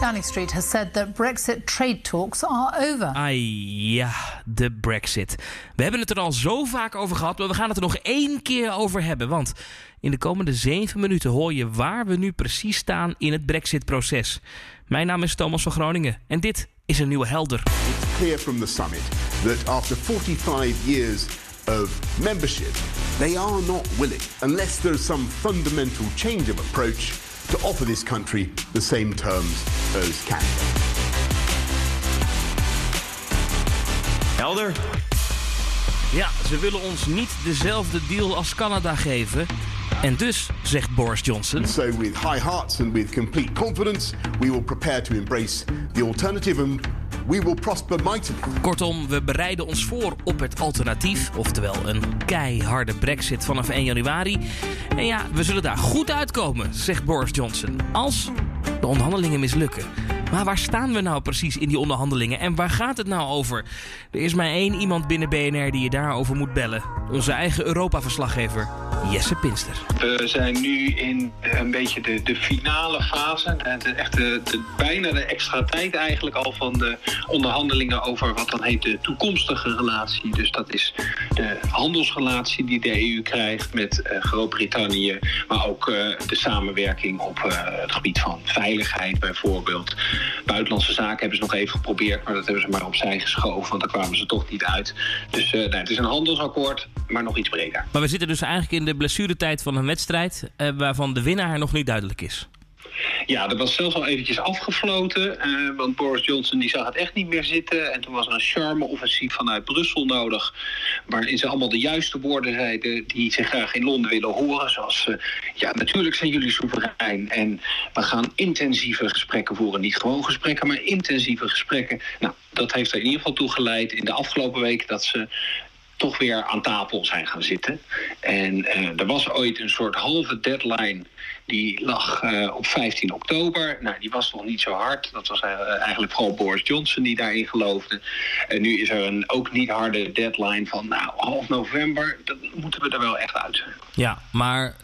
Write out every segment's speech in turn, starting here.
Downing Street has said that Brexit trade talks are over. Ai ja, de Brexit. We hebben het er al zo vaak over gehad, maar we gaan het er nog één keer over hebben. Want in de komende zeven minuten hoor je waar we nu precies staan in het Brexit-proces. Mijn naam is Thomas van Groningen en dit is een nieuwe helder. It's clear from the summit that after 45 years of membership, they are not willing, unless there's some fundamental change of approach, to offer this country the same terms as Canada. Helder. Ja, ze willen ons niet dezelfde deal als Canada geven. En dus, zegt Boris Johnson, So, with high hearts and with complete confidence, we will prepare to embrace the alternative and we will prosper mightily. Kortom, we bereiden ons voor op het alternatief, oftewel een keiharde brexit vanaf 1 januari. En ja, we zullen daar goed uitkomen, zegt Boris Johnson, als de onderhandelingen mislukken. Maar waar staan we nou precies in die onderhandelingen en waar gaat het nou over? Er is maar één iemand binnen BNR die je daarover moet bellen. Onze eigen Europa-verslaggever, Jesse Pinster. We zijn nu in een beetje de, de finale fase. De, echt de, de- bijna de extra tijd eigenlijk al van de onderhandelingen over wat dan heet de toekomstige relatie. Dus dat is de handelsrelatie die de EU krijgt met eh, Groot-Brittannië. Maar ook eh, de samenwerking op eh, het gebied van veiligheid bijvoorbeeld. Buitenlandse zaken hebben ze nog even geprobeerd, maar dat hebben ze maar opzij geschoven. Want daar kwamen ze toch niet uit. Dus eh, nou, het is een handelsakkoord, maar nog iets breder. Maar we zitten dus eigenlijk in de blessuretijd van een wedstrijd eh, waarvan de winnaar nog niet duidelijk is. Ja, dat was zelfs al eventjes afgefloten. eh, want Boris Johnson die zag het echt niet meer zitten. En toen was er een charme-offensief vanuit Brussel nodig. Waarin ze allemaal de juiste woorden zeiden die ze graag in Londen willen horen. Zoals, eh, ja, natuurlijk zijn jullie soeverein. En we gaan intensieve gesprekken voeren. Niet gewoon gesprekken, maar intensieve gesprekken. Nou, dat heeft er in ieder geval toe geleid in de afgelopen week dat ze toch weer aan tafel zijn gaan zitten. En eh, er was ooit een soort halve deadline. Die lag eh, op 15 oktober. Nou, die was nog niet zo hard. Dat was eh, eigenlijk vooral Boris Johnson die daarin geloofde. En nu is er een ook niet harde deadline van nou, half november. Dan moeten we er wel echt uit zijn. Ja, maar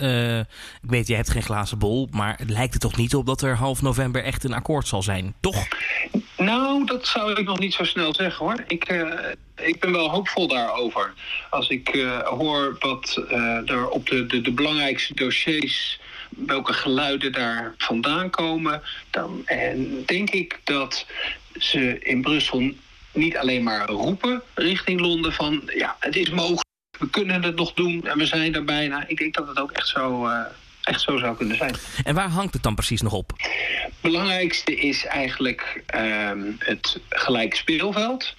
ik weet, jij hebt geen glazen bol. Maar het lijkt er toch niet op dat er half november echt een akkoord zal zijn, toch? Nou, dat zou ik nog niet zo snel zeggen hoor. Ik, eh, ik ben wel hoopvol daarover. Als ik eh, hoor wat eh, er op de, de, de belangrijkste dossiers, welke geluiden daar vandaan komen, dan en denk ik dat ze in Brussel niet alleen maar roepen richting Londen van ja, het is mogelijk, we kunnen het nog doen en we zijn er bijna. Ik denk dat het ook echt zo, echt zo zou kunnen zijn. En waar hangt het dan precies nog op? belangrijkste is eigenlijk ehm, het gelijk speelveld.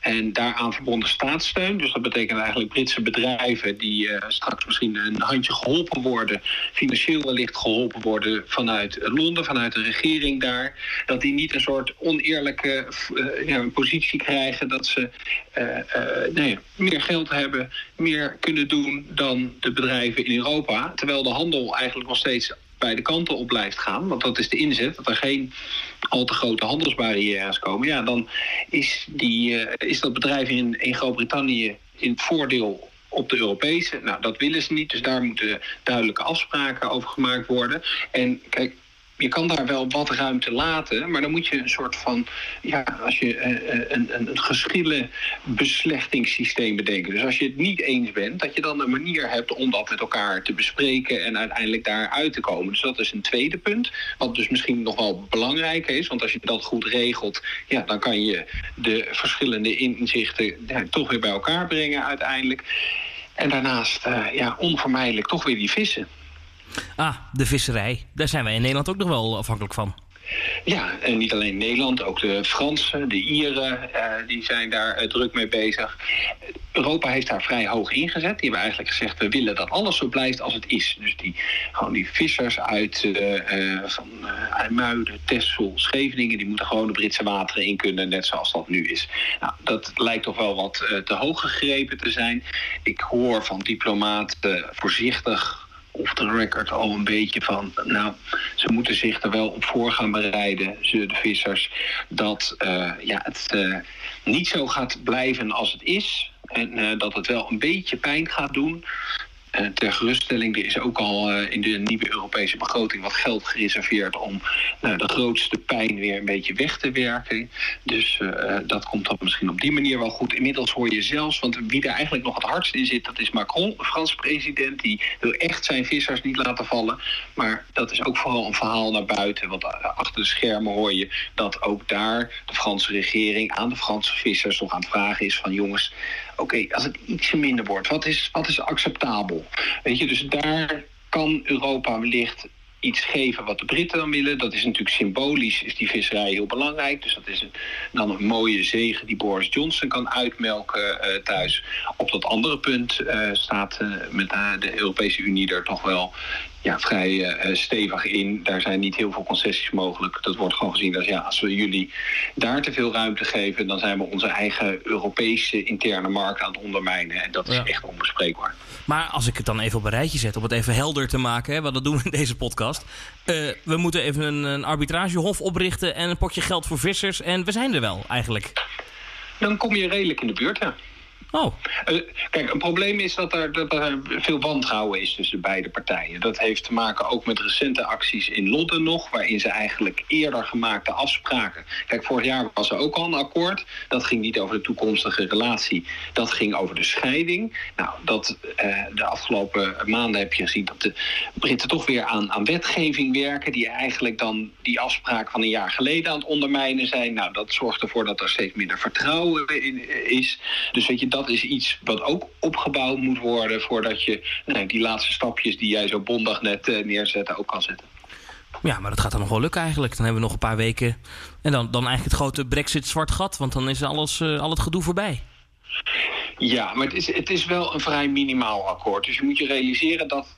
En daaraan verbonden staatssteun. Dus dat betekent eigenlijk Britse bedrijven die eh, straks misschien een handje geholpen worden, financieel wellicht geholpen worden vanuit Londen, vanuit de regering daar. Dat die niet een soort oneerlijke eh, ja, positie krijgen dat ze eh, nee, meer geld hebben, meer kunnen doen dan de bedrijven in Europa. Terwijl de handel eigenlijk nog steeds beide kanten op blijft gaan. Want dat is de inzet, dat er geen al te grote handelsbarrières komen. Ja, dan is, die, eh, is dat bedrijf in, in Groot-Brittannië in voordeel op de Europese. Nou, dat willen ze niet, dus daar moeten duidelijke afspraken over gemaakt worden. En kijk, je kan daar wel wat ruimte laten, maar dan moet je een soort van, ja, als je eh, eh, een, een, een geschillenbeslechtingssysteem bedenken. Dus als je het niet eens bent, dat je dan een manier hebt om dat met elkaar te bespreken en uiteindelijk daar uit te komen. Dus dat is een tweede punt, wat dus misschien nog wel belangrijker is, want als je dat goed regelt, ja, dan kan je de verschillende inzichten toch weer bij elkaar brengen uiteindelijk. En daarnaast, eh, ja, onvermijdelijk toch weer die vissen. Ah, de visserij. Daar zijn wij in Nederland ook nog wel afhankelijk van. Ja, en niet alleen Nederland, ook de Fransen, de Ieren, eh, die zijn daar eh, druk mee bezig. Europa heeft daar vrij hoog ingezet. Die hebben eigenlijk gezegd, we willen dat alles zo blijft als het is. Dus die, gewoon die vissers uit eh, van uh, IJmuiden, Texel, Scheveningen... die moeten gewoon de Britse wateren in kunnen, net zoals dat nu is. Nou, dat lijkt toch wel wat te hoog gegrepen te zijn. Ik hoor van diplomaten voorzichtig off the record. Al een beetje van... nou, ze moeten zich er wel op voor gaan bereiden, ze, de vissers... dat eh, ja, het eh, niet zo gaat blijven als het is... en eh, dat het wel een beetje pijn gaat doen... ter geruststelling, er is ook al in de nieuwe Europese begroting wat geld gereserveerd om nou, de grootste pijn weer een beetje weg te werken. Dus dat komt dan misschien op die manier wel goed. Inmiddels hoor je zelfs, want wie er eigenlijk nog het hardst in zit, dat is Macron, de Franse president. Die wil echt zijn vissers niet laten vallen. Maar dat is ook vooral een verhaal naar buiten. Want achter de schermen hoor je dat ook daar de Franse regering aan de Franse vissers nog aan het vragen is van jongens, oké, als het ietsje minder wordt, wat is, wat is acceptabel? Weet je, dus daar kan Europa wellicht iets geven wat de Britten dan willen. Dat is natuurlijk symbolisch, is die visserij heel belangrijk. Dus dat is een, dan een mooie zegen die Boris Johnson kan uitmelken uh, thuis. Op dat andere punt uh, staat uh, met de Europese Unie er toch wel ja, vrij stevig in. Daar zijn niet heel veel concessies mogelijk. Dat wordt gewoon gezien als ja, als we jullie daar te veel ruimte geven, dan zijn we onze eigen Europese interne markt aan het ondermijnen. En dat is echt onbespreekbaar. Maar als ik het dan even op een rijtje zet, om het even helder te maken, hè, want dat doen we in deze podcast. Uh, we moeten even een, een, arbitragehof oprichten en een potje geld voor vissers. En we zijn er wel eigenlijk. Dan kom je redelijk in de buurt, ja. Oh. Uh, kijk, een probleem is dat er, dat er veel wantrouwen is tussen beide partijen. Dat heeft te maken ook met recente acties in Londen nog, waarin ze eigenlijk eerder gemaakte afspraken. Kijk, vorig jaar was er ook al een akkoord. Dat ging niet over de toekomstige relatie, dat ging over de scheiding. Nou, dat, uh, de afgelopen maanden heb je gezien dat de Britten toch weer aan, aan wetgeving werken, die eigenlijk dan die afspraak van een jaar geleden aan het ondermijnen zijn. Nou, dat zorgt ervoor dat er steeds minder vertrouwen in is. Dus weet je, dat is iets wat ook opgebouwd moet worden voordat je nou, die laatste stapjes die jij zo bondig net uh, neerzette ook kan zetten. Ja, maar dat gaat dan nog wel lukken eigenlijk. Dan hebben we nog een paar weken. En dan, dan eigenlijk het grote Brexit-zwart gat. Want dan is alles, uh, al het gedoe voorbij. Ja, maar het is, het is wel een vrij minimaal akkoord. Dus je moet je realiseren dat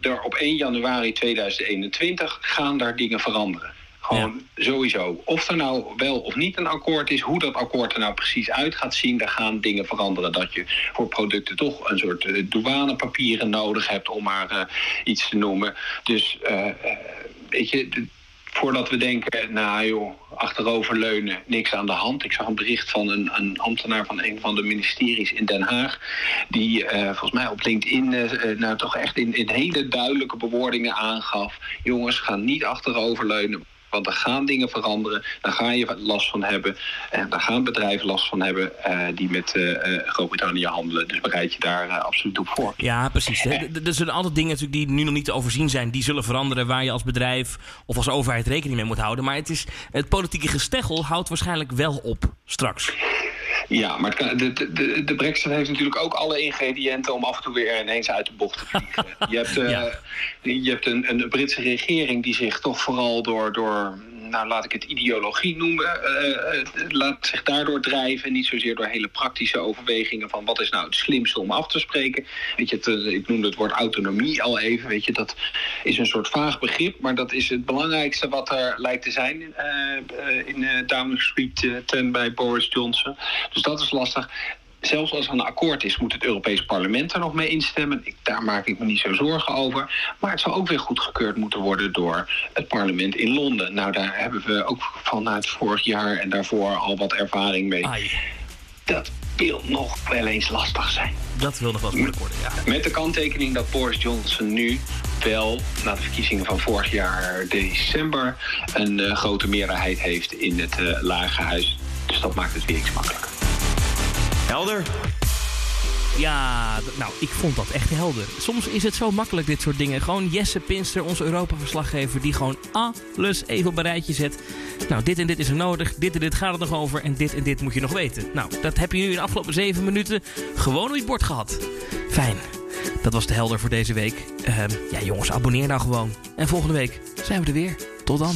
er op 1 januari 2021 gaan daar dingen veranderen. Gewoon sowieso. Of er nou wel of niet een akkoord is, hoe dat akkoord er nou precies uit gaat zien, daar gaan dingen veranderen. Dat je voor producten toch een soort uh, douanepapieren nodig hebt, om maar uh, iets te noemen. Dus uh, weet je. voordat we denken, nou joh, achteroverleunen, niks aan de hand. Ik zag een bericht van een, een ambtenaar van een van de ministeries in Den Haag. Die volgens mij op LinkedIn nou toch echt in, in hele duidelijke bewoordingen aangaf. Jongens, ga niet achteroverleunen. Want er gaan dingen veranderen, daar ga je last van hebben. En daar gaan bedrijven last van hebben uh, die met uh, Groot-Brittannië handelen. Dus bereid je daar uh, absoluut op voor. Ja, precies. Er zullen altijd dingen natuurlijk die nu nog niet te overzien zijn, die zullen veranderen waar je als bedrijf of als overheid rekening mee moet houden. Maar het, is, het politieke gesteggel houdt waarschijnlijk wel op straks. Ja, maar de, de, de brexit heeft natuurlijk ook alle ingrediënten om af en toe weer ineens uit de bocht te vliegen. je hebt, uh, ja. je hebt een, een Britse regering die zich toch vooral door, door nou laat ik het ideologie noemen, uh, laat zich daardoor drijven. Niet zozeer door hele praktische overwegingen van wat is nou het slimste om af te spreken. Weet je, het, ik noemde het woord autonomie al even. Weet je, dat is een soort vaag begrip, maar dat is het belangrijkste wat er lijkt te zijn in Downing Street 10 bij Boris Johnson. Dus dat is lastig zelfs als er een akkoord is, moet het Europees Parlement er nog mee instemmen. Ik, daar maak ik me niet zo zorgen over. Maar het zal ook weer goedgekeurd moeten worden door het parlement in Londen. Nou, daar hebben we ook vanuit vorig jaar en daarvoor al wat ervaring mee. Ai. Dat wil nog wel eens lastig zijn. Dat wil nog wel moeilijk worden, ja. Met de kanttekening dat Boris Johnson nu wel, na de verkiezingen van vorig jaar december, een uh, grote meerderheid heeft in het uh, lage huis. Dus dat maakt het weer iets makkelijker. Helder? Ja, nou, ik vond dat echt helder. Soms is het zo makkelijk, dit soort dingen. Gewoon Jesse Pinster, onze Europa-verslaggever, die gewoon alles even op een rijtje zet. Nou, dit en dit is er nodig, dit en dit gaat het nog over en dit en dit moet je nog weten. Nou, dat heb je nu in de afgelopen zeven minuten gewoon op je bord gehad. Fijn. Dat was de helder voor deze week. Uh, ja, jongens, abonneer nou gewoon. En volgende week zijn we er weer. Tot dan.